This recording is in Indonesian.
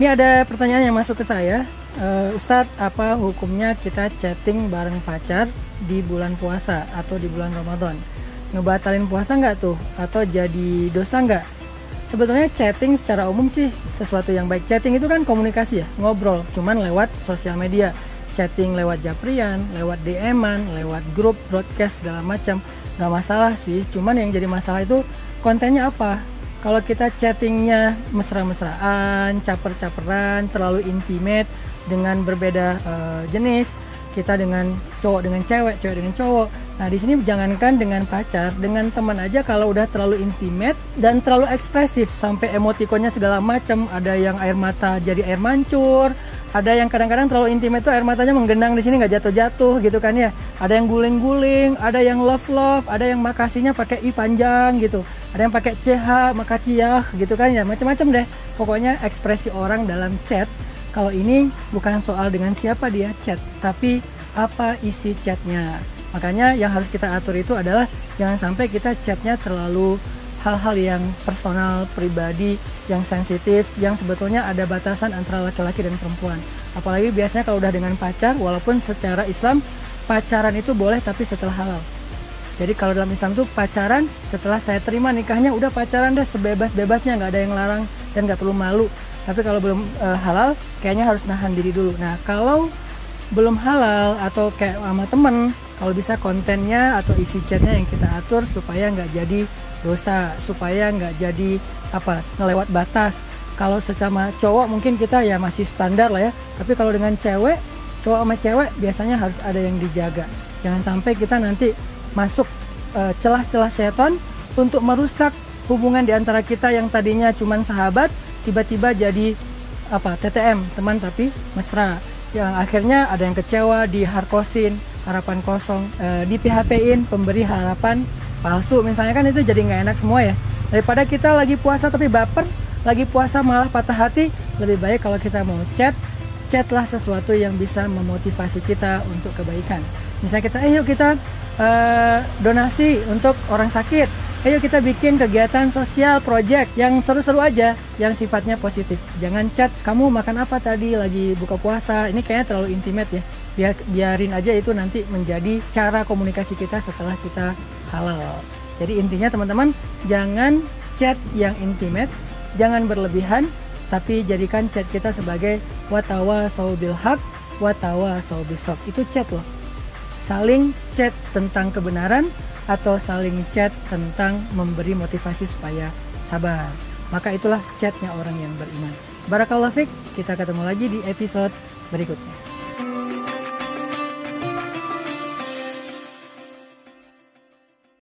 Ini ada pertanyaan yang masuk ke saya. Uh, Ustadz, apa hukumnya kita chatting bareng pacar di bulan puasa atau di bulan Ramadan? Ngebatalin puasa nggak tuh? Atau jadi dosa nggak? Sebetulnya chatting secara umum sih sesuatu yang baik. Chatting itu kan komunikasi ya, ngobrol, cuman lewat sosial media. Chatting lewat japrian, lewat DM-an, lewat grup, broadcast, segala macam. Nggak masalah sih, cuman yang jadi masalah itu kontennya apa? Kalau kita chattingnya mesra-mesraan, caper-caperan, terlalu intimate dengan berbeda uh, jenis, kita dengan cowok dengan cewek, cewek dengan cowok. Nah, di sini jangankan dengan pacar, dengan teman aja kalau udah terlalu intimate dan terlalu ekspresif sampai emotikonnya segala macam, ada yang air mata jadi air mancur, ada yang kadang-kadang terlalu intimate tuh air matanya menggenang di sini nggak jatuh-jatuh gitu kan ya. Ada yang guling-guling ada yang love love ada yang makasihnya pakai i panjang gitu. Ada yang pakai ch makasih gitu kan ya. Macam-macam deh. Pokoknya ekspresi orang dalam chat kalau ini bukan soal dengan siapa dia chat tapi apa isi chatnya. Makanya yang harus kita atur itu adalah jangan sampai kita chatnya terlalu hal-hal yang personal, pribadi, yang sensitif, yang sebetulnya ada batasan antara laki-laki dan perempuan. Apalagi biasanya kalau udah dengan pacar, walaupun secara Islam pacaran itu boleh tapi setelah halal. Jadi kalau dalam Islam tuh pacaran setelah saya terima nikahnya udah pacaran deh sebebas-bebasnya nggak ada yang larang dan nggak perlu malu. Tapi kalau belum e, halal kayaknya harus nahan diri dulu. Nah kalau belum halal atau kayak sama temen kalau bisa kontennya atau isi chatnya yang kita atur supaya nggak jadi dosa supaya nggak jadi apa ngelewat batas. Kalau secara cowok mungkin kita ya masih standar lah ya. Tapi kalau dengan cewek cowok sama cewek biasanya harus ada yang dijaga. Jangan sampai kita nanti masuk celah celah-celah seton untuk merusak hubungan di antara kita yang tadinya cuma sahabat tiba-tiba jadi apa TTM teman tapi mesra. Yang akhirnya ada yang kecewa di harkosin harapan kosong e, di PHP-in pemberi harapan palsu misalnya kan itu jadi nggak enak semua ya. Daripada kita lagi puasa tapi baper lagi puasa malah patah hati lebih baik kalau kita mau chat chatlah sesuatu yang bisa memotivasi kita untuk kebaikan. Misalnya kita ayo kita uh, donasi untuk orang sakit. Ayo kita bikin kegiatan sosial project yang seru-seru aja yang sifatnya positif. Jangan chat kamu makan apa tadi lagi buka puasa. Ini kayaknya terlalu intimate ya. Biar biarin aja itu nanti menjadi cara komunikasi kita setelah kita halal. Jadi intinya teman-teman jangan chat yang intimate, jangan berlebihan, tapi jadikan chat kita sebagai watawa saubil hak, watawa saubisok. Itu chat loh. Saling chat tentang kebenaran atau saling chat tentang memberi motivasi supaya sabar. Maka itulah chatnya orang yang beriman. Barakallahu fik, kita ketemu lagi di episode berikutnya.